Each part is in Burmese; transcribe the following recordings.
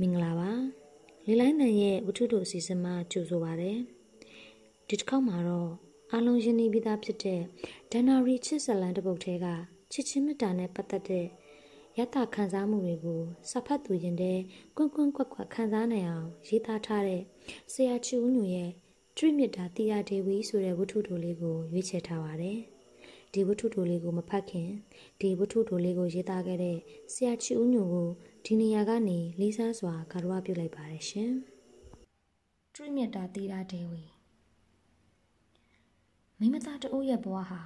မင်္ဂလာပါလေလိုင်းတန်ရဲ့ဝတ္ထုတို့အစီအစဉ်မှာကြိုဆိုပါရစေဒီတစ်ခေါက်မှာတော့အလုံးရင်းနှီးပြီးသားဖြစ်တဲ့ဒန်နာရီချစ်ဇလန်တပုတ်ထဲကချစ်ချင်းမေတ္တာနဲ့ပတ်သက်တဲ့ယတခံစားမှုတွေကိုစာဖတ်သူရင်တဲ့ကွန်းကွန်းကွက်ကွက်ခံစားနိုင်အောင်ရေးသားထားတဲ့ဆရာချူဦးညူရဲ့ထရိမြစ်တာတီယာဒေဝီဆိုတဲ့ဝတ္ထုတို့လေးကိုရွေးချယ်ထားပါတယ်ဒီဝတ္ထုတို့လေးကိုမဖတ်ခင်ဒီဝတ္ထုတို့လေးကိုရေးသားခဲ့တဲ့ဆရာချီဦးညိုကို ဒီနေရာကနေလေးစားစွာကာရဝပြုလိုက်ပါတယ်ရှင်။ထရိမြတ်တာတီရာဒေဝီမိမသားတအိုးရဲ့ဘဝဟာ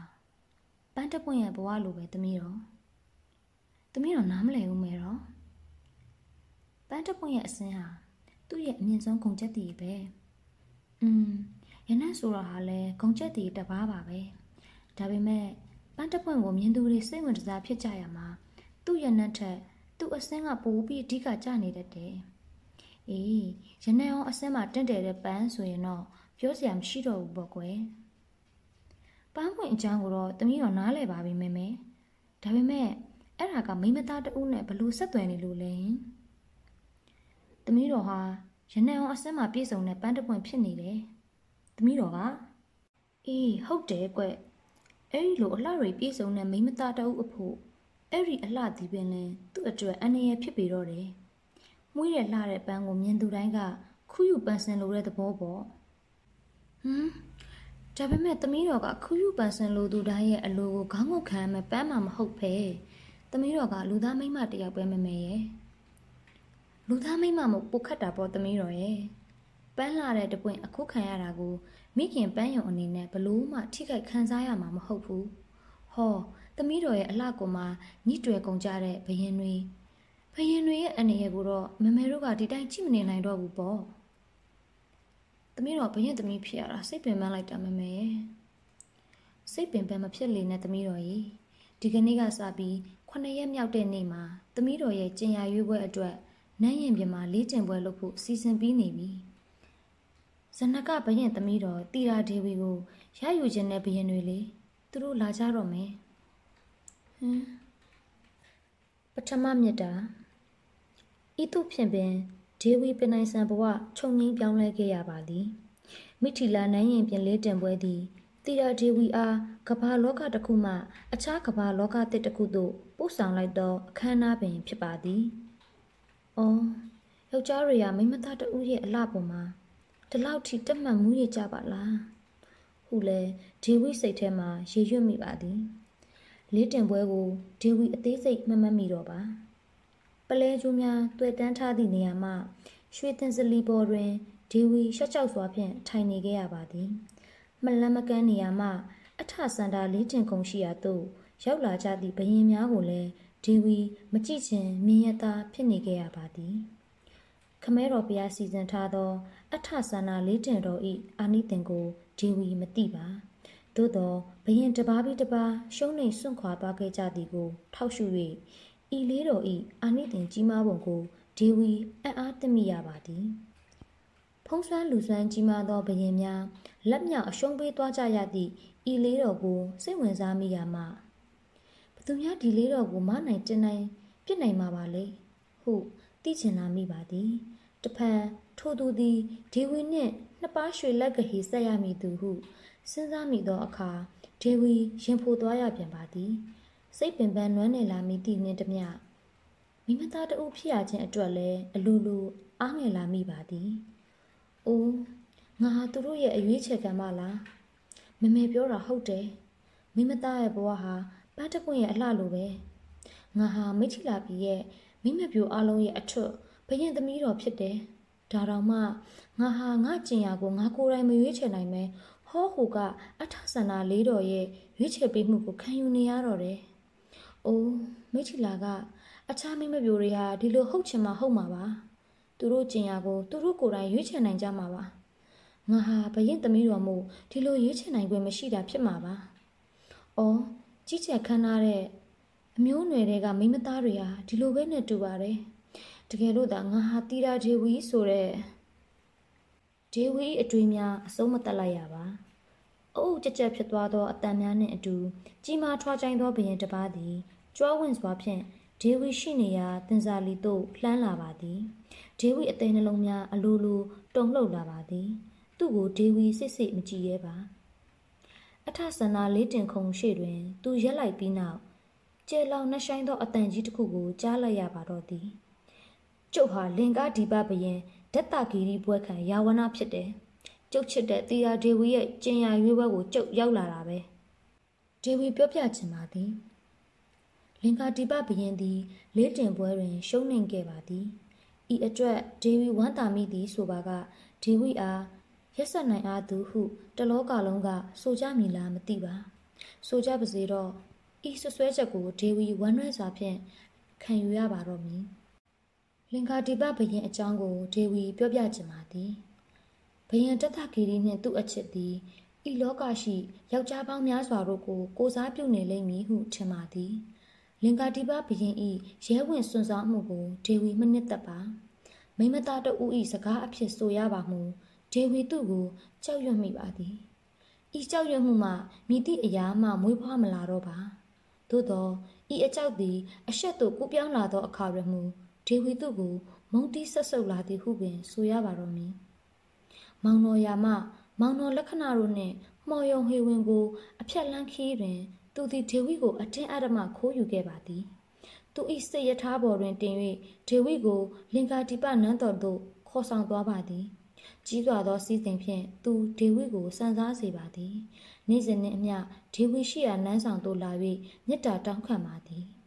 ပန်းတပွင့်ရဲ့ဘဝလိုပဲသမီးတော်သမီးတော်နားမလည်ဘူးမဲတော့ပန်းတပွင့်ရဲ့အစင်းဟာသူ့ရဲ့အမြင့်ဆုံးဂုံချက်တည်ပဲ။อืมရနတ်ဆိုတာဟာလဲဂုံချက်တည်တပားပါပဲ။ဒါပေမဲ့ပန်းတပွင့်ကိုမြင်သူတွေစိတ်ဝင်စားဖြစ်ကြရမှာသူ့ရနတ်ထက် သူ့အစင်းကပိုပြီးအဓိကကျနေတတ်တယ်။အေးရနတ်အောင်အစင်းမှာတင့်တယ်တဲ့ပန်းဆိုရင်တော့ပြောစရာမရှိတော့ဘူးပေါ့ကွယ်။ပန်းပွင့်အကြောင်းကိုတော့တမီးတော့နားလည်ပါပြီမေမေ။ဒါပေမဲ့အဲ့ဒါကမိမသားတဦးနဲ့ဘလို့ဆက်သွယ်နေလို့လဲ။တမီးတော်ဟာရနတ်အောင်အစင်းမှာပြည့်စုံတဲ့ပန်းတပွင့်ဖြစ်နေတယ်။တမီးတော်ကအေးဟုတ်တယ်ကွ။အဲ့ဒီလိုအလှတွေပြည့်စုံတဲ့မိမသားတဦးအဖို့ အဲ့ဒီအလှဒီပင်လဲသူ့အတွက်အန္တရာယ်ဖြစ်ပေတော့တယ်။မွေးရလှတဲ့ပန်းကိုမြင်သူတိုင်းကခူးယူပန်းစင်လိုတဲ့သဘောပေါ့။ဟမ်ဒါပေမဲ့သမီးတော်ကခူးယူပန်းစင်လိုသူတိုင်းရဲ့အလိုကိုခေါင်းငုတ်ခံမဲ့ပန်းမှမဟုတ်ဖဲ။သမီးတော်ကလူသားမိန်းမတယောက်ပဲမမေရဲ့။လူသားမိန်းမမို့ပုတ်ခတ်တာပေါ့သမီးတော်ရဲ့။ပန်းလာတဲ့တပွင့်အခုခံရတာကိုမိခင်ပန်းယုံအနေနဲ့ဘလို့မှထိခိုက်ခံစားရမှာမဟုတ်ဘူး။ဟော သမီးတော်ရဲ့အလှကိုမှညှိတွယ်ကုန်ကြတဲ့ဘယင်တွေဘယင်တွေရဲ့အနေရကိုတော့မမေတို့ကဒီတိုင်းကြည့်မနေနိုင်တော့ဘူးပေါ့သမီးတော်ဘယင်သမီးဖြစ်ရတာစိတ်ပင်ပန်းလိုက်တာမမေရဲ့စိတ်ပင်ပန်းမဖြစ်လေနဲ့သမီးတော်ကြီးဒီကနေ့ကစပြီးခုနှစ်ရက်မြောက်တဲ့နေ့မှာသမီးတော်ရဲ့ကျင်ရရွေးပွဲအတွက်နန်းရင်ပြင်မှာလေးကျင်ပွဲလုပ်ဖို့စီစဉ်ပြီးနေပြီဇနကဘရင်သမီးတော်တီရာဒေဝီကိုရယူခြင်းနဲ့ဘရင်တွေလေသူတို့လာကြတော့မယ်ဟမ် ပထမမြတ်တာဤသို့ဖြင့်ပင်ဒေဝီပနိုင်ဆန်ဘဝခြုံငင်းပြောင်းလဲခဲ့ရပါသည်မိထီလာနိုင်ရင်ပြင်လေးတင်ပွဲသည်တိရာဒေဝီအားကဘာလောကတစ်ခုမှ အခြားကဘာလောကတစ်တစ်ခုသို့ပို့ဆောင်လိုက်သောအခမ်းအနားပင်ဖြစ်ပါသည်။အော်ယောက်ျားတွေကမိမသားတဦးရဲ့အလှပေါ်မှာဒီလောက်ထိတက်မှတ်မှုရကြပါလား။ဟုလဲဒေဝီစိတ်ထဲမှာရေရွတ်မိပါသည်။ လေးတင်ပွဲကိုဒေဝီအသေးစိတ်မမှတ်မိတော့ပါပလဲကျိုးများတွေ့တန်းထားသည့်နေရာမှရွှေတင်စလီပေါ်တွင်ဒေဝီရှက်ချောက်စွာဖြင့်ထိုင်နေခဲ့ရပါသည်မလန်းမကန်းနေရာမှအထစန္ဒာလေးတင်ကုန်ရှိရာသို့ရောက်လာကြသည့်ဘရင်များကိုလည်းဒေဝီမကြည့်ခြင်းမြင်ရတာဖြစ်နေခဲ့ရပါသည်ခမဲတော်ဘုရားစီစဉ်ထားသော အထဆန္ဒလေးတင်တော်ဤအာနိသင်ကိုဒေဝီမသိပါ သို့သောဘရင်တပါးပြီးတပါးရှုံးနေစွန့်ခွာသွားခဲ့ကြသည်ကို ထောက်ရှု၍ဤလေးတော်ဤအာနိသင်ကြီးမားပုံကိုဒေဝီအံ့အားသင့်မိရပါသည်ဖုံးဆွမ်းလူဆွမ်းကြီးမားသောဘရင်များလက်မြောက်အရှုံးပေးသွားကြရသည့်ဤလေးတော်ကိုစိတ်ဝင်စားမိရမှဘသူများဒီလေးတော်ကိုမနိုင်တင်နိုင်ပြစ်နိုင်မှာပါလေဟုသိချင်လာမိပါသည်တဖန်ထိုသူသည်ဒေဝီနှင့်နှစ်ပါးရွှေလက်ကဟေဆက်ရမည်သူဟု စဉ်းစားမိသောအခါဒေဝီရင်ဖိုသွားရပြန်ပါသည်စိတ်ပင်ပန်းနွမ်းနယ်လာမိသည့်နှင့်တမျှမိမသားတဦးဖြစ်ရခြင်းအတွက်လည်းအလိုလိုအားငယ်လာမိပါသည်။အိုးငါဟာသူတို့ရဲ့အရွေးချယ်ခံမလား။မမေပြောတာဟုတ်တယ်။မိမသားရဲ့ဘဝဟာပန်းတပွင့်ရဲ့အလှလိုပဲ။ငါဟာမိချီလာပြီရဲ့မိမပြိုအလုံးရဲ့အထွတ်ဘရင်သမီးတော်ဖြစ်တယ်။ဒါတောင်မှငါဟာငါကျင်ရကိုငါကိုယ်တိုင်မရွေးချယ်နိုင်မဲ ဟောဟူကအထဆန္ဒလေးတော်ရဲ့ရွေးချယ်ပေးမှုကိုခံယူနေရတော့တယ်။အိုးမိချီလာကအခြားမိမပြိုတွေဟာဒီလိုဟုတ်ချင်မှဟုတ်မှာပါ။သူတို့ကျင်ရကိုသူတို့ကိုယ်တိုင်ရွေးချယ်နိုင်ကြမှာပါ။ငါဟာဘရင်သမီးတော်မို့ဒီလိုရွေးချယ်နိုင်ခွင့်မရှိတာဖြစ်မှာပါ။အော်ကြီးကျယ်ခမ်းနားတဲ့အမျိုးနွယ်တွေကမိမသားတွေဟာဒီလိုပဲနဲ့တူပါတယ်။တကယ်လို့သာငါဟာတီရာဂျေဝီဆိုတဲ့ ဒေဝီအတွေ့များအဆုံးမတက်လိုက်ရပါအုပ်ကြက်ကြက်ဖြစ်သွားသောအတန်များနှင့်အတူကြီးမားထွားကြိုင်သောဘရင်တစ်ပါးသည်ကြွားဝင်စွာဖြင့်ဒေဝီရှိနေရာတင်စာလီသို့လှမ်းလာပါသည်ဒေဝီအသေးနှလုံးများအလိုလိုတုန်လှုပ်လာပါသည်သူ့ကိုဒေဝီစစ်စစ်မကြည့်ရဲပါအထဆန္ဒလေးတင်ခုံရှိတွင် သူရက်လိုက်ပြီးနောက်ကျဲလောင်နှဆိုင်သောအတန်ကြီးတစ်ခုကိုကြားလိုက်ရပါတော့သည်ကျုပ်ဟာလင်ကားဒီပဘရင် ဒက်တာဂီရီဘွဲခံယာဝနာဖြစ်တယ်ကျုပ်ချစ်တဲ့တီယာဒေဝီရဲ့ကျင်ရရွေးပွဲကိုကျုပ်ရောက်လာတာပဲဒေဝီပြောပြချင်ပါသည်လင်ကာဒီပဘရင်သည် လေးတင်ပွဲတွင် ရှုံးနိမ့်ခဲ့ပါသည်ဤအတွက်ဒေဝီဝမ်းတာမိသည်ဆိုပါကဒေဝီအားရက်ဆက်နိုင်အားသူဟုတလောကလုံးကဆိုကြမည်လားမသိပါဆိုကြပါစေတော့ဤဆွဆွဲချက်ကိုဒေဝီဝမ်းနွဲစွာဖြင့်ခံယူရပါတော့မည် လင်္ကာဒီပဘရင်အကြောင်းကိုဒေဝီပြောပြချင်ပါသည်ဘယင်တထဂီရီနှင့်သူ့အချစ်သည်ဤလောကရှိယောက်ျားပေါင်းများစွာတို့ကိုကိုစားပြုနေလိမ့်မည်ဟုထင်ပါသည်လင်္ကာဒီပဘရင်ဤရဲဝင်စွန်ဆောင်မှုကိုဒေဝီမနစ်သက်ပါမိမသားတဦးဤစကားအဖြစ်ဆိုရပါမူဒေဝီသူ့ကိုကြောက်ရွံ့မိပါသည်ဤကြောက်ရွံ့မှုမှမိသည့်အရာမှမွေးဖွားမလာတော့ပါသို့သောဤအကြောက်သည်အဆက်သို့ကူးပြောင်းလာသောအခါရမူ ဒေဝီသူကို မုံတီးဆက်ဆုပ်လာသည်ဟုပင် ဆိုရပါတော့မည်။မောင်တော်ရာမမောင်တော်လက္ခဏာတို့နှင့်မော်ယုံဟေဝင်ကို အဖြတ်လန်းခီးတွင် သူသည်ဒေဝီကိုအထင်အဓမ္မခိုးယူခဲ့ပါသည်။သူ၏စိတ်ရထားပေါ်တွင်တင်၍ဒေဝီကို လင်္ကာတိပနန်းတော်သို့ခေါ်ဆောင်သွားပါသည်။ကြီးစွာသောစီးစိမ်ဖြင့်သူဒေဝီကိုစံစားစေပါသည်။နေ့စဉ်နှင့်အမျှဒေဝီရှိရာနန်းဆောင်သို့လာ၍မေတ္တာတောင်းခံပါသည်။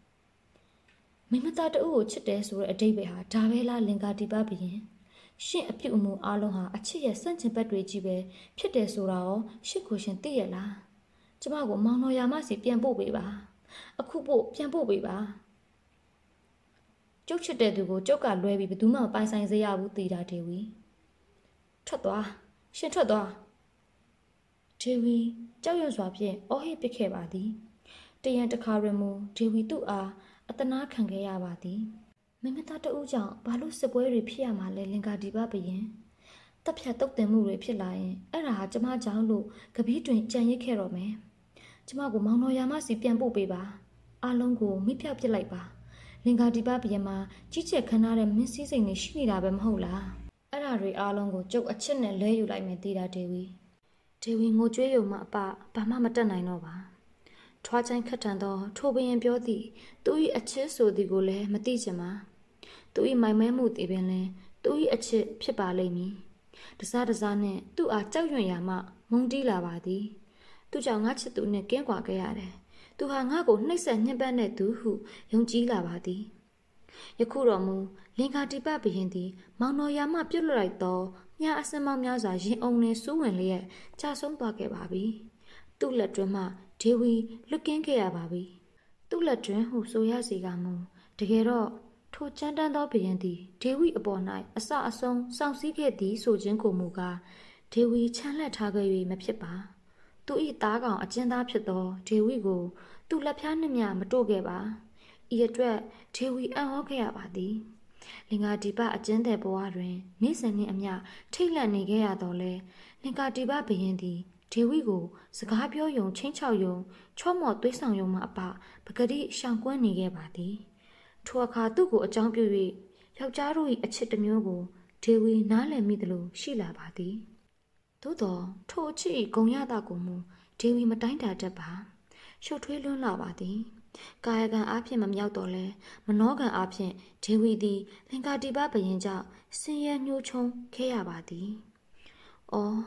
မိမသားတအုပ်ကိုချစ်တယ်ဆိုတဲ့အတိတ်ပဲဟာဒါပဲလားလင်္ကာတိပဘရင်ရှင့်အပြုတ်အမူအလုံးဟာအချစ်ရဲ့စန့်ကျင်ဘက်တွေကြီးပဲဖြစ်တယ်ဆိုတာရောရှစ်ကိုရှင်သိရလားကျမကိုမောင်တော်ရာမစီပြန်ပို့ပေးပါအခုပို့ပြန်ပို့ပေးပါကျုပ်ချစ်တဲ့သူကိုကျုပ်ကလွဲပြီးဘယ်သူမှပိုင်ဆိုင်စေရဘူးတီတာဒေဝီထွက်သွားရှင်ထွက်သွားဒေဝီကြောက်ရွံ့စွာဖြင့်အော်ဟစ်ပစ်ခဲ့ပါသည်တရံတခါရမူဒေဝီသူ့အား အတနာခံခဲ့ရပါသည်မင်းမသားတဦးကြောင့်ဘာလို့စစ်ပွဲတွေဖြစ်ရမှာလဲလင်္ကာဒီပဘရင်တပ်ဖြတ်တုတ်တင်မှုတွေဖြစ်လာရင်အဲ့ဒါဟာကျမကြောင့်လို့ကပီးတွင်ကြံရစ်ခဲ့တော့မယ်ကျမကိုမောင်တော်ရာမစီပြန်ပို့ပေးပါအားလုံးကိုမိဖြောက်ပစ်လိုက်ပါလင်္ကာဒီပဘရင်မှာကြီးကျယ်ခမ်းနားတဲ့မင်းစည်းစိမ်တွေရှိနေတာပဲမဟုတ်လားအဲ့ဒါတွေအားလုံးကိုကျုပ်အချစ်နဲ့လဲယူလိုက်မယ်တေတာဒေဝီဒေဝီငိုကြွေးရုံမှအပဘာမှမတက်နိုင်တော့ပါ ထွားချိုင်းခတ်ထန်သောထိုဘရင်ပြောသည်သူ၏အချစ်ဆိုသည်ကိုလည်းမသိချင်ပါသူ၏မိုင်မဲမှုသည်ပင်လည်းသူ၏အချစ်ဖြစ်ပါလိမ့်မည်တစားတစားနှင့်သူ့အားကြောက်ရွံ့ရာမှမုန်းတီးလာပါသည်သူကြောင့်ငါချစ်သူနှင့်ကင်းကွာခဲ့ရတယ်သူဟာငါ့ကိုနှိပ်စက်ညှဉ်းပန်းတဲ့သူဟုယုံကြည်လာပါသည်ယခုတော့မူလင်္ကာတိပဘရင်သည် မောင်တော်ရာမှပြုတ်လွတ်လိုက်သောမြအစင်မောင်းများစွာရင်အုံနှင့်စူးဝင်လျက်ကြာဆုံးသွားခဲ့ပါပြီသူ့လက်တွင်မှ ဒေဝီလွတ်ကင်းခဲ့ရပါပြီသူ့လက်တွင်ဟုဆိုရစီကမူတကယ်တော့ထိုချမ်းတမ်းသောဘုရင်သည်ဒေဝီအပေါ်၌အဆအဆုံးစောင့်စည်းခဲ့သည်ဆိုခြင်းကိုမူကားဒေဝီချမ်းလက်ထားခဲ့၍မဖြစ်ပါသူ၏သားကောင်အကျဉ်းသားဖြစ်သောဒေဝီကိုသူလက်ဖျားနှင့်မြမတို့ခဲ့ပါဤအတွက်ဒေဝီအံ့ဩခဲ့ရပါသည်လင်္ကာဒီပအကျဉ်းတဲ့ဘဝတွင်နေ့စဉ်နှင့်အမျှထိတ်လန့်နေခဲ့ရတော့လဲလင်္ကာဒီပဘုရင်သည် ဒေဝီကိုစကားပြောယုံချင်းချောက်ယုံချော့မော့သွေးဆောင်ယုံမှအပပကတိရှောင်ကွင်းနေခဲ့ပါသည်ထိုအခါသူ့ကိုအကြောင်းပြု၍ယောက်ျားတို့၏အချစ်တစ်မျိုးကိုဒေဝီနားလည်မိသလိုရှိလာပါသည်သို့သောထိုအချစ်၏ဂုံရတာကိုမူဒေဝီမတိုင်းတာတတ်ပါရှုပ်ထွေးလွန်းလာပါသည်ကာယကံအားဖြင့်မမြောက်တော့လဲမနောကံအားဖြင့်ဒေဝီသည်လင်္ကာတိပဘယင်ကြောင့်ဆင်းရဲညှိုးချုံခဲ့ရပါသည်။အော်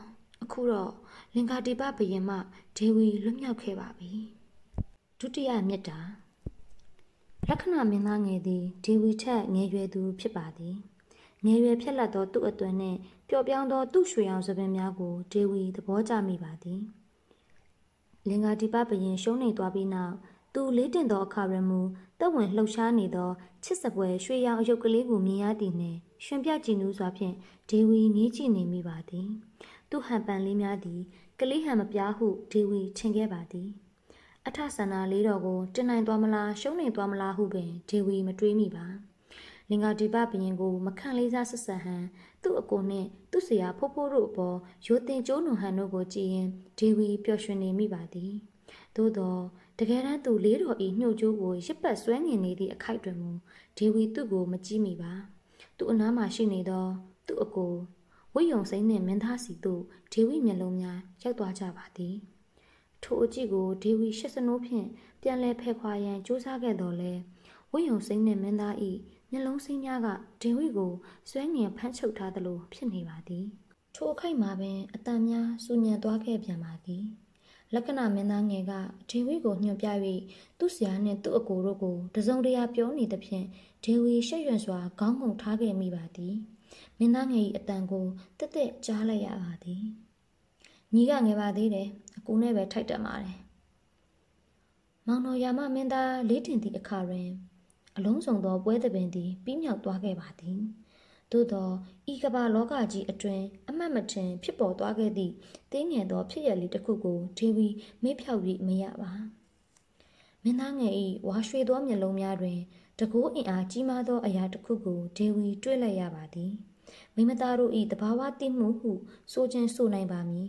အခုတော့ လင်္ကာတိပဘယင်မှဒေဝီလွတ်မြောက်ခဲ့ပါပြီဒုတိယမြတ်တာလက္ခဏာမင်းသားငယ်သည်ဒေဝီထက်ငယ်ရွယ်သူဖြစ်ပါသည်ငယ်ရွယ်ဖြက်လက်သောသူ့အတွင်နှင့်ပျော့ပြောင်းသောသူ့ရွှေရောင်စပင်များကိုဒေဝီသဘောကျမိပါသည်လင်္ကာတိပဘယင်ရှုံးနေသွားပြီးနောက်သူလေးတင်သောအခါရမူတက်ဝင်လှုပ်ရှားနေသောချစ်စပွဲရွှေရောင်အယုတ်ကလေးကိုမြင်ရသည်နှင့်ရှင်ပြကြည်နူးစွာဖြင့်ဒေဝီငေးကြည့်နေမိပါသည် သူဟန်ပန်လေးများသည် ကလေးဟန်မပြားဟုဒေဝီထင်ခဲ့ပါသည်အထဆန္ဒလေးတော်ကိုတင်နိုင်သွားမလားရှုံးနိုင်သွားမလားဟုပင်ဒေဝီမတွေးမိပါလင်္ကာဒီပဘရင်ကိုမခန့်လေးစားဆက်ဆံဟန်သူ့အကိုနှင့်သူ့ဆရာဖိုးဖိုးတို့အပေါ်ရိုတင်ကျိုးနုံဟန်တို့ကိုကြည်ရင်ဒေဝီပျော်ရွှင်နေမိပါသည်သို့သောတကယ်တမ်းသူလေးတော်ဤညှို့ကျိုးကိုရစ်ပတ်ဆွဲငင်နေသည့်အခိုက်တွင်မူဒေဝီသူ့ကိုမကြည့်မိပါသူ့အနားမှာရှိနေသောသူ့အကို ဝိယုံစိမ့်နှင့်မင်းသားစီသို့ဒေဝိမျက်လုံးများရောက်သွားကြပါသည်ထိုအကြည့်ကိုဒေဝီရှစ်စနိုးဖြင့်ပြန်လည်ဖယ်ခွာရန်ကြိုးစားခဲ့တော်လဲဝိယုံစိမ့်နှင့်မင်းသား၏မျက်လုံးစိမ့်များကဒေဝိကိုဆွဲငင်ဖမ်းချုပ်ထားသလိုဖြစ်နေပါသည်ထိုအခိုက်မှာပင်အတန်များစူညံသွားခဲ့ပြန်ပါသည်လက္ခဏာမင်းသားငယ်ကဒေဝီကိုညွှန်ပြ၍သူ့ဆရာနှင့်သူ့အကိုတို့ကိုတစုံတရာပြောနေသဖြင့်ဒေဝီရှက်ရွံ့စွာခေါင်းငုံထားခဲ့မိပါသည် မင်းသားငယ်၏အတန်ကိုတက်တက်ကြားလိုက်ရပါသည်ညီကငယ်ပါသေးတယ်အကူနဲ့ပဲထိုက်တက်ပါတယ်မောင်တော်ရာမမင်းသားလေးတင်သည့်အခါတွင်အလုံးစုံသောပွဲသဘင်သည်ပြီးမြောက်သွားခဲ့ပါသည်သို့သောဤကမ္ဘာလောကကြီးအတွင်အမှတ်မထင်ဖြစ်ပေါ်သွားခဲ့သည့်တင်းငယ်သောဖြစ်ရလေးတစ်ခုကိုဒေဝီမေ့ဖြောက်၍မရပါမင်းသားငယ်၏ဝါရွှေသောမျက်လုံးများတွင် တကိုးအင်အားကြီးမားသောအရာတစ်ခုကိုဒေဝီတွေ့လိုက်ရပါသည်မိမသားတို့၏တဘာဝတိမှုဟုဆိုခြင်းဆိုနိုင်ပါမည်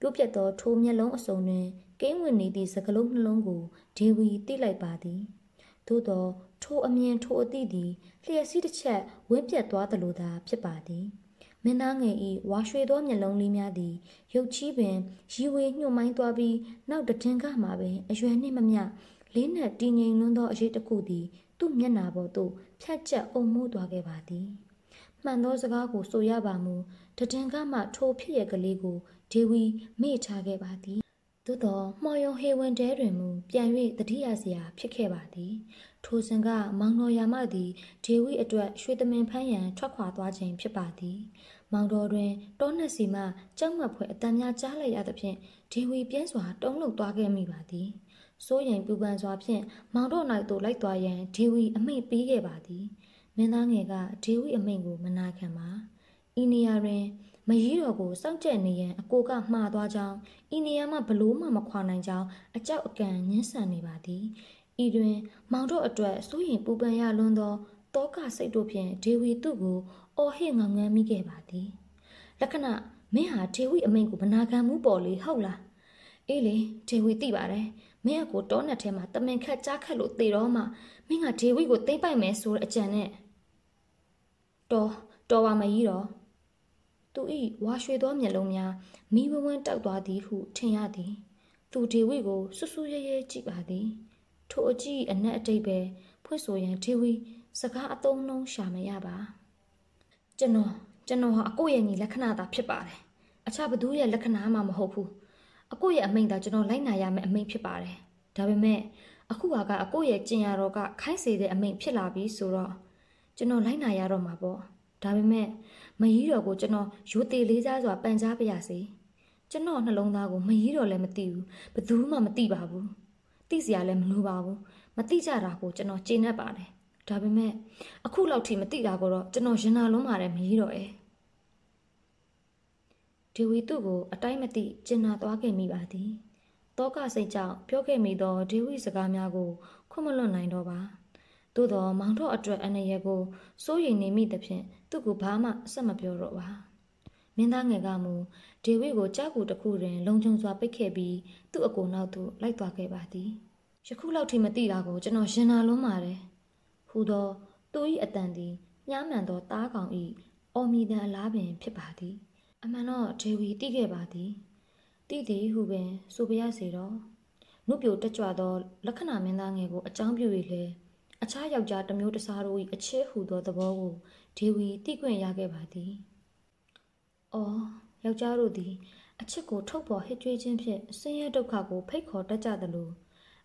ပြုတ်ပြတ်သောထိုမျက်လုံးအစုံတွင်ကိန်းဝင်နေသည့်စကလုံးနှလုံးကိုဒေဝီသိလိုက်ပါသည်သို့သောထိုအမြင်ထိုအသည့်သည်လျှက်စီးတစ်ချက်ဝင်းပြတ်သွားသလိုသာဖြစ်ပါသည်မင်းသားငယ်ဤဝါရွှေသောမျက်လုံးလေးများသည်ရုပ်ချီးပင်ရီဝေညှို့မိုင်းသွားပြီးနောက်တည်ကမှပင်အရွယ်နှင့်မမျှလေးနက်တည်ငြိမ်လွန်းသောအရေးတစ်ခုသည် သူ့မျက်နာပေါ်သို့ဖြတ်ကျက်အုံမိုးသွားခဲ့ပါသည်မှန်သောစကားကိုဆိုရပါမူတည်ကမှထိုဖြစ်ရကလေးကိုဒေဝီမေ့ချခဲ့ပါသည်သို့သောမော်ယုံဟေဝင်တဲတွင်မူပြန်၍တတိယစရာဖြစ်ခဲ့ပါသည် ထိုစဉ်ကမောင်တော်ရာမသည်ဒေဝီအတွက်ရွှေသမင်ဖမ်းရန်ထွက်ခွာသွားခြင်းဖြစ်ပါသည် မောင်တော်တွင်တောနှက်စီမှကြောက်မက်ဖွယ်အတန်များကြားလိုက်ရသဖြင့်ဒေဝီပြင်းစွာတုံးလုံသွားခဲ့မိပါသည် စိုးရိမ်ပူပန်စွာဖြင့်မောင်တော်၌သို့လိုက်သွားရန်ဒေဝီအမိန့်ပေးခဲ့ပါသည်မင်းသားငယ်ကဒေဝီအမိန့်ကိုမနာခံပါဤနေရာတွင်မရီးတော်ကိုစောင့်ကြက်နေရန်အကိုကမှားသွားကြောင်းဤနေရာမှဘလို့မှမခွာနိုင်ကြောင်းအကြောက်အကန်ညှင်းဆန်နေပါသည်ဤတွင်မောင်တို့အတွက်စိုးရင်ပူပန်ရလွန်းသောတောကစိတ်တို့ဖြင့်ဒေဝီသူ့ကိုအော်ဟစ်ငေါငမ်းမိခဲ့ပါသည်လက္ခဏာမင်းဟာဒေဝီအမိန်ကိုမနာခံမှုပေါ်လေဟုတ်လားအေးလေဒေဝီသိပါတယ် မင်းအကိုတောနက်ထဲမှာတမင်ခတ်ကြားခတ်လို့သေတော့မှမင်းကဒေဝီကိုသိမ့်ပိုက်မယ်ဆိုတဲ့အကြံနဲ့တော်တော်ပါမကြီးတော့သူ၏ဝါရွှေသောမျက်လုံးများမိဝဝန်းတောက်သွားသည်ဟုထင်ရသည် သူဒေဝီကိုဆူဆူရဲရဲကြည့်ပါသည် ထိုအကြည့်အနက်အတိတ်ပဲဖွင့်ဆိုရန်ဒေဝီစကားအသုံးနှုံးရှာမရပါကျွန်တော်ကျွန်တော်ဟာအကိုရဲ့ညီလက္ခဏာသာဖြစ်ပါတယ်အခြားဘသူရဲ့လက္ခဏာမှမဟုတ်ဘူး အကိုရဲ့အမိန့်သာကျွန်တော်လိုက်နာရမယ့်အမိန့်ဖြစ်ပါတယ်ဒါပေမဲ့အခုဟာကအကိုရဲ့ကျင်ရတော်ကခိုင်းစေတဲ့အမိန့်ဖြစ်လာပြီဆိုတော့ကျွန်တော်လိုက်နာရတော့မှာပေါ့ဒါပေမဲ့မရီးတော်ကိုကျွန်တော်ရိုသေလေးစားစွာပန်ကြားပါရစေကျွန်တော်နှလုံးသားကိုမရီးတော်လည်းမသိဘူးဘယ်သူမှမသိပါဘူးသိစရာလည်းမလိုပါဘူးမသိကြတာကိုကျွန်တော်ကျေနပ်ပါတယ်ဒါပေမဲ့အခုလောက်ထိမသိတာကိုတော့ကျွန်တော်ရင်နာလုံးပါတယ်မရီးတော်ရဲ့ ဒီဝီသူ့ကိုအတိုင်းမသိကျင်နာသွားခဲ့မိပါသည်တောကစိတ်ကြောင့်ပြောခဲ့မိသောဒေဝိစကားများကိုခွမလွတ်နိုင်တော့ပါသို့သောမောင်တော်အတွက်အနေရကိုစိုးရိမ်နေမိသဖြင့်သူ့ကိုဘာမှအဆက်မပြောတော့ပါမင်းသားငယ်ကမူဒေဝိကိုကြောက်ကူတစ်ခုတွင် လုံခြုံစွာပိတ်ခဲ့ပြီးသူ့အကိုနောက်သို့လိုက်သွားခဲ့ပါသည်ယခုလောက်ထိမသိတာကိုကျွန်တော်ရင်နာလုံးပါတယ်ဟူသောသူ၏အတန်သည်ညှားမှန်သောတားကောင်၏အော်မီတန်အလားပင်ဖြစ်ပါသည် အမှန်တော့ဒေဝီတိခဲ့ပါသည်တိသည်ဟုပင်ဆိုပါရစေတော့နုပြိုတက်ကြွသောလက္ခဏာမင်းသားငယ်ကိုအကြောင်းပြု၍လေအခြားယောက်ျားတစ်မျိုးတစ်စားတို့၏အချဲဟူသောသဘောကိုဒေဝီသိခွင့်ရခဲ့ပါသည်။အော်ယောက်ျားတို့သည် အချစ်ကိုထုတ်ပေါ်ဟစ်ကြွေးခြင်းဖြင့်ဆင်းရဲဒုက္ခကိုဖိတ်ခေါ်တတ်ကြသလို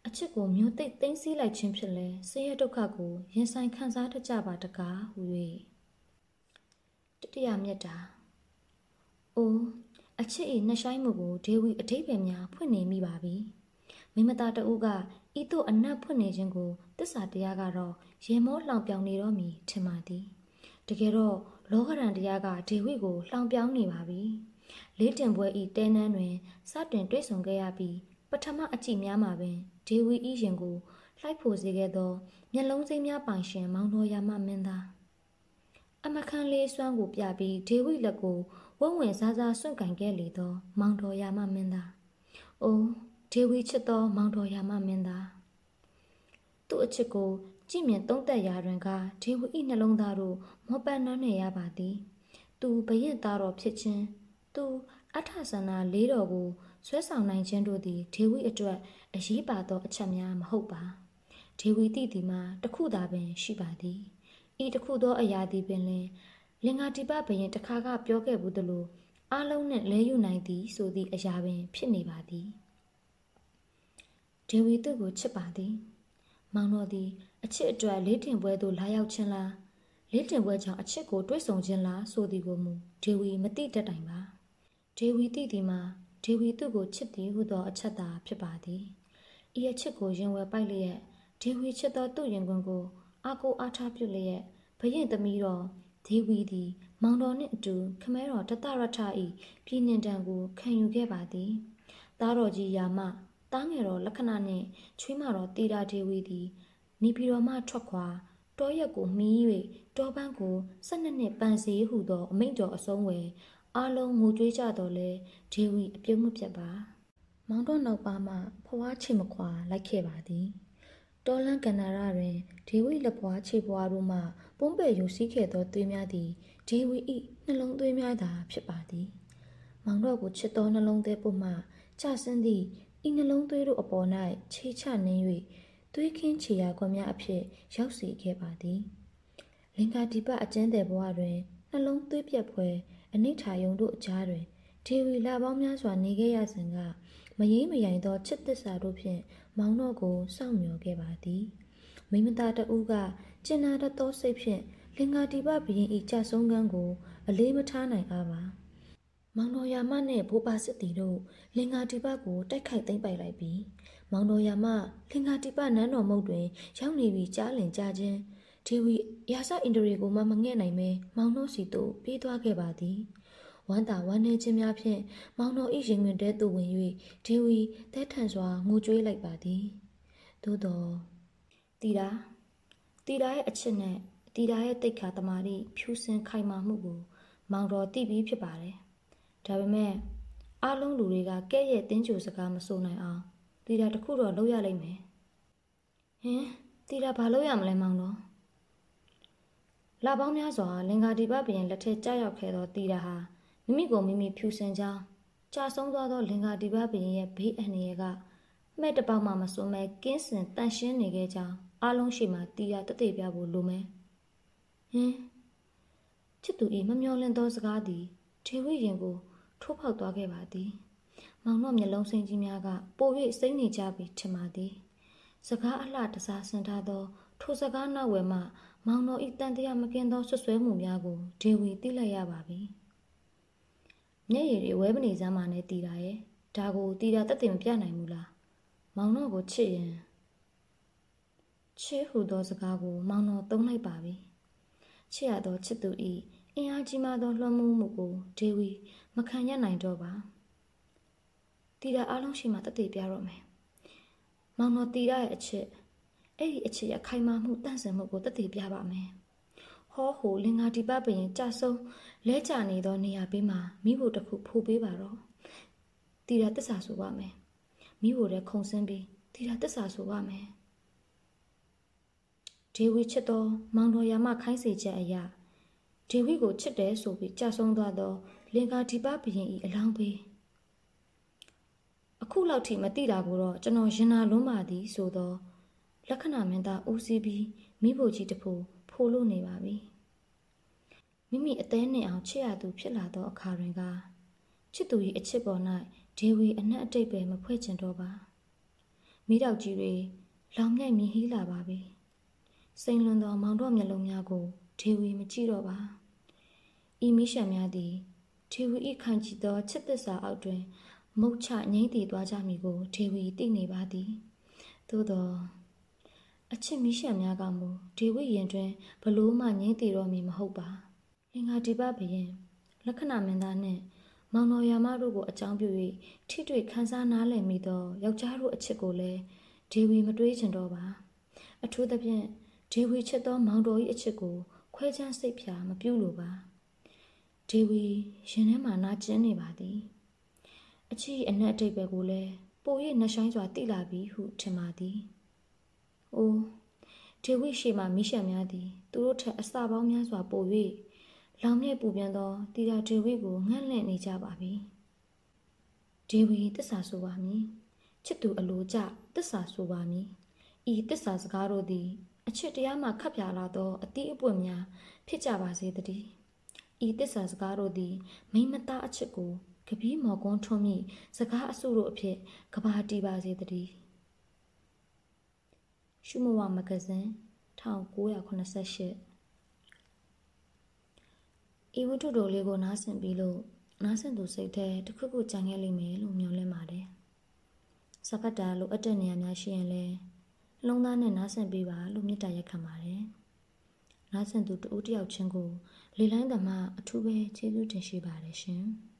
အချစ်ကိုမျိုးသိပ်သိမ်းဆည်းလိုက်ခြင်းဖြင့်လည်းဆင်းရဲဒုက္ခကိုရင်ဆိုင်ခံစားတတ်ကြပါတကားဟူ၍တတိယမြတ်တာ။ အိုးအချစ်၏နှဆိုင်မှုကိုဒေဝီအထိပ္ပယ်များဖွင့်နေမိပါပြီ။မိမသားတဦးကဤသို့အနတ်ဖွင့်နေခြင်းကိုတစ္ဆာတရားကတော့ရေမောလှောင်ပြောင်နေတော့မည်ထင်ပါသည်တကယ်တော့လောကရန်တရားကဒေဝိကိုလှောင်ပြောင်နေပါပြီလေးတင်ပွဲဤတဲနန်းတွင်စတင်တွေ့ဆုံခဲ့ရပြီးပထမအကြည့်များမှာပင်ဒေဝီဤရင်ကိုလှိုက်ဖို့စေခဲ့သောမျက်လုံးစိမ်းများပိုင်ရှင်မောင်တော်ရာမမင်းသားအမခန်းလေးစွမ်းကိုပြပြီးဒေဝိလက်ကို ဝုံဝင်စားစားစွန့်ကင်ခဲ့လေသော မောင်တော်ရာမမင်းသားအိုးဒေဝီချစ်သော မောင်တော်ရာမမင်းသားသူ့အချစ်ကို ကြည်မြင်သုံးသက်ရာတွင်ကဒေဝဤနှလုံးသားတို့မောပန်းနှမ်းနေရပါသည်သူဘရင်သားတော်ဖြစ်ခြင်းသူအထဆန္ဒလေးတော်ကိုဆွဲဆောင်နိုင်ခြင်းတို့သည်ဒေဝီအတွက်အရေးပါသောအချက်များမဟုတ်ပါဒေဝီတိသည်မှာတခုသာပင်ရှိပါသည်ဤတခုသောအရာသည်ပင်လင် လင်္ကာတိပဘရင်တခါကပြောခဲ့ဘူးသလိုအလုံးနှင့်လဲယူနိုင်သည် ဆိုသည့်အရာပင်ဖြစ်နေပါသည်ဒေဝီသူ့ကိုချစ်ပါသည် မောင်တော်သည်အချစ်အတွက်လေးတင်ပွဲသို့လာရောက်ခြင်းလားလေးတင်ပွဲကြောင့်အချစ်ကိုတွေးဆောင်ခြင်းလားဆိုသည်ကိုမူဒေဝီမသိတတ်တိုင်ပါဒေဝီသိသည်မှာဒေဝီသူ့ကိုချစ်သည်ဟုသောအချက်သာဖြစ်ပါသည်ဤအချစ်ကိုရင်ဝယ်ပိုက်လျက်ဒေဝီချစ်သောသူ့ရင်ခွင်ကိုအာကိုအားထားပြုလျက်ဘရင်သမီးတော် ဒေဝီသည် မောင်တော်နှင့်အတူခမဲတော်တတရထ၏ပြည်နှင်တံကိုခံယူခဲ့ပါသည်သားတော်ကြီးယာမတားငယ်တော်လက္ခဏာနှင့်ချွေးမတော်တီတာဒေဝီသည်နေပြည်တော်မှထွက်ခွာတောရက်ကိုမီး၍တောပန်းကို၁၂နှစ်ပန်စီဟုသောအမိန့်တော်အဆုံးဝယ်အားလုံးငိုကြွေးကြတော်လဲဒေဝီအပြုံးမပြတ်ပါမောင်တော်နောက်ပါမှဖွားချေမခွာလိုက်ခဲ့ပါသည်တော်လန်ကန္နာရတွင်ဒေဝီလက်ပွားခြေပွားတို့မှ ပုံးပေယူစည်းခဲ့သောသွေးများသည်ဒေဝီ၏နှလုံးသွေးများသာဖြစ်ပါသည်မောင်တော်ကိုချစ်သောနှလုံးသွေးပုမှကြဆင်းသည့်ဤနှလုံးသွေးတို့အပေါ်၌ခြေချနှင်း၍သွေးခင်းခြေရာခွန်များအဖြစ်ရောက်စေခဲ့ပါသည်လင်္ကာဒီပအကျဉ်းတဲ့ဘဝတွင်နှလုံးသွေးပြက်ဖွဲအနိဋ္ဌာယုံတို့အကြားတွင်ဒေဝီလာပေါင်းများစွာနေခဲ့ရစဉ်ကမယိမ့်မယိုင်သောချစ်သစ္စာတို့ဖြင့်မောင်တော်ကိုစောင့်မျှော်ခဲ့ပါသည်မိမသားတဦးက ကျင်နာတသောစိတ်ဖြင့်လင်္ကာတိပဘရင်ဤကြဆုံးကန်းကို အလေးမထားနိုင်အားပါမောင်တော်ယာမနှင့်ဘိုးပါစစ်တီတို့လင်္ကာတိပကိုတိုက်ခိုက်သိမ်းပိုက်လိုက်ပြီးမောင်တော်ယာမလင်္ကာတိပနန်းတော်မုတ်တွင် ရောက်နေပြီးကြားလင်ကြခြင်းဒေဝီရာဇအင်ဒရီကိုမှမငဲ့နိုင်မဲမောင်တို့စီသို့ပြေးသွားခဲ့ပါသည်ဝမ်းသာဝမ်းနည်းခြင်းများဖြင့်မောင်တော်၏ရင်တွင်တဲသို့ဝင်၍ဒေဝီတဲထန်စွာငိုကြွေးလိုက်ပါသည်သို့တော်တီတာ တီတာရဲ့အချစ်နဲ့တီတာရဲ့တိတ်ခါတမာတိဖြူစင်ခိုင်မာမှုကိုမောင်တော်သိပြီးဖြစ်ပါတယ်ဒါပေမဲ့အားလုံးလူတွေကကဲ့ရဲ့တင်းကြိုစကားမဆိုနိုင်အောင်တီတာတခုတော့လုပ်ရလိမ့်မယ်ဟင်တီတာဘာလုပ်ရမလဲမောင်တော်လာပေါင်းများစွာလင်္ကာဒီပဘရင်လက်ထက်ကြောက်ရောက်ခဲ့သောတီတာဟာမိမိကိုမိမိဖြူစင်ကြောင်းကြာဆုံးသွားသောလင်္ကာဒီပဘရင်ရဲ့ဘေးအန္တရာယ်ကမဲ့တပေါက်မှမစွန်းမဲ့ကင်းစင်တန်ရှင်းနေခဲ့ကြောင်း အားလုံးရှိမှတီယာတသက်ပြဖို့လိုမယ်ဟင်ချစ်သူ၏မမျောလင့်သောစကားသည်ထေဝိရင်ကို ထိုးဖောက်သွားခဲ့ပါသည် မောင်တို့မျက်လုံးစိမ်းကြီးများကပို၍စိမ့်နေကြပြီထင်ပါသည် စကားအလှတစားဆင်ထားသော ထိုစကားနောက်ဝယ်မှ မောင်တော်ဤတန်တရားမကင်းသောဆွဆွဲမှုများကိုဒေဝီသိလိုက်ရပါပြီမျက်ရည်တွေဝဲပနေစမ်းမှနဲ့တီတာရဲ့ဒါကိုတီတာတက်တင်မပြနိုင်ဘူးလားမောင်တော်ကိုချစ်ရင် ချစ်ဟုသောစကားကိုမောင်တော်သုံးလိုက်ပါပြီချစ်ရသောချစ်သူဤအင်အားကြီးမားသောလွှမ်းမိုးမှုကိုဒေဝီမခံရနိုင်တော့ပါတီတာအားလုံးရှိမှတသက်ပြတော့မယ်မောင်တော်တီတာရဲ့အချစ်အဲ့ဒီအချစ်ရခိုင်မာမှုတန့်စင်မှုကိုတသက်ပြပါမယ်ဟောဟိုလင်္ကာဒီပပရင်ကြဆုံးလဲကျနေသောနေရာဘေးမှာမိဖို့တစ်ခုဖိုးပေးပါတော့တီတာတစ္ဆာဆိုပါမယ်မိဖို့လည်းခုံစင်းပြီးတီတာတစ္ဆာဆိုပါမယ် ဒေဝီချစ်သောမောင်တော်ရာမခိုင်းစေချက်အရာဒေဝီကိုချစ်တယ်ဆိုပြီးကြာဆုံးသွားသော လင်္ကာဒီပဘရင်ဤအလောင်းပေးအခုလောက်ထိမသိတာကိုတော့ကျွန်တော်ရင်နာလွန်းပါသည်ဆိုသောလက္ခဏာမင်းသားဦးစီးပြီးမိဖို့ကြီးတဖို့ဖိုးလို့နေပါပြီမိမိအသေးနဲ့အောင်ချစ်ရသူဖြစ်လာသောအခါတွင်ကချစ်သူ၏အချစ်ပေါ်၌ဒေဝီအနက်အတိတ်ပဲမဖွဲ့ချင်တော့ပါမိတော့ကြီးတွေလောင်မြိုက်မြင်ဟီးလာပါပြီ စိန်လွန်သောမောင်တော်မျက်လုံးများကိုဒေဝီမကြည့်တော့ပါဤမိရှံများသည်ဒေဝီဤခံကြည့်သောချစ်သစ္စာအောက်တွင် မုတ်ချငိမ့်တည်သွားကြမည်ကိုဒေဝီသိနေပါသည်သို့သောအချစ်မိရှံများကမူဒေဝိရင်တွင်ဘလို့မှငိမ့်တည်တော်မည်မဟုတ်ပါလင်္ကာဒီပဘရင်လက္ခဏာမင်းသားနှင့်မောင်တော်ယာမတို့ကိုအကြောင်းပြု၍ထိတွေ့ခန်းစားနားလည်မိသောယောက်ျားတို့အချစ်ကိုလည်းဒေဝီမတွေးချင်တော့ပါ အထူးသဖြင့် ဒေဝီချစ်သောမောင်တော်၏အချစ်ကို ခွဲခြားစိတ်ဖြာမပြုလိုပါဒေဝီရင်ထဲမှာနာကျင်နေပါသည်အချီအနက်အတိတ်ပဲကိုလည်းပို၍နှဆိုင်စွာတိလာပြီဟုထင်ပါသည်။အိုးဒေဝိရှိမှမိရှံများသည်သူတို့ထက်အစပေါင်းများစွာပို၍လောင်မြဲပူပြန်သောတီရာဒေဝိကိုငှန့်လန့်နေကြပါပြီဒေဝိတစ္ဆာဆိုပါမည်ချစ်သူအလိုကြတစ္ဆာဆိုပါမည်ဤတစ္ဆာစကားတို့သည် အချစ်တရားမှခပ်ပြာလာသောအတိအပွင့်များဖြစ်ကြပါစေတည်းဤတစ္ဆာစကားတို့သည်မိမသားအချစ်ကိုကပီးမော်ကွန်းထွန်းမိစကားအစုတို့အဖြစ်ကဘာတီပါစေတည်းရှုမဝမဂဇင်း1988ဤဝတ္ထုတော်လေးကိုနားဆင်ပြီးလို့နားဆင်သူစိတ်ထဲတစ်ခုခုကြံခဲ့လိမ့်မယ်လို့မျှော်လင့်ပါတယ်။စကတ်တာလိုအပ်တဲ့နေရာများရှိရင်လည်း လုံးသားနဲ့နားဆင်ပေးပါလို့မေတ္တာရက်ခံပါတယ်။နားဆင်သူတဦးတယောက်ချင်းကိုလေလိုင်းသမားအထူးပဲကျေးဇူးတင်ရှိပါတယ်ရှင်။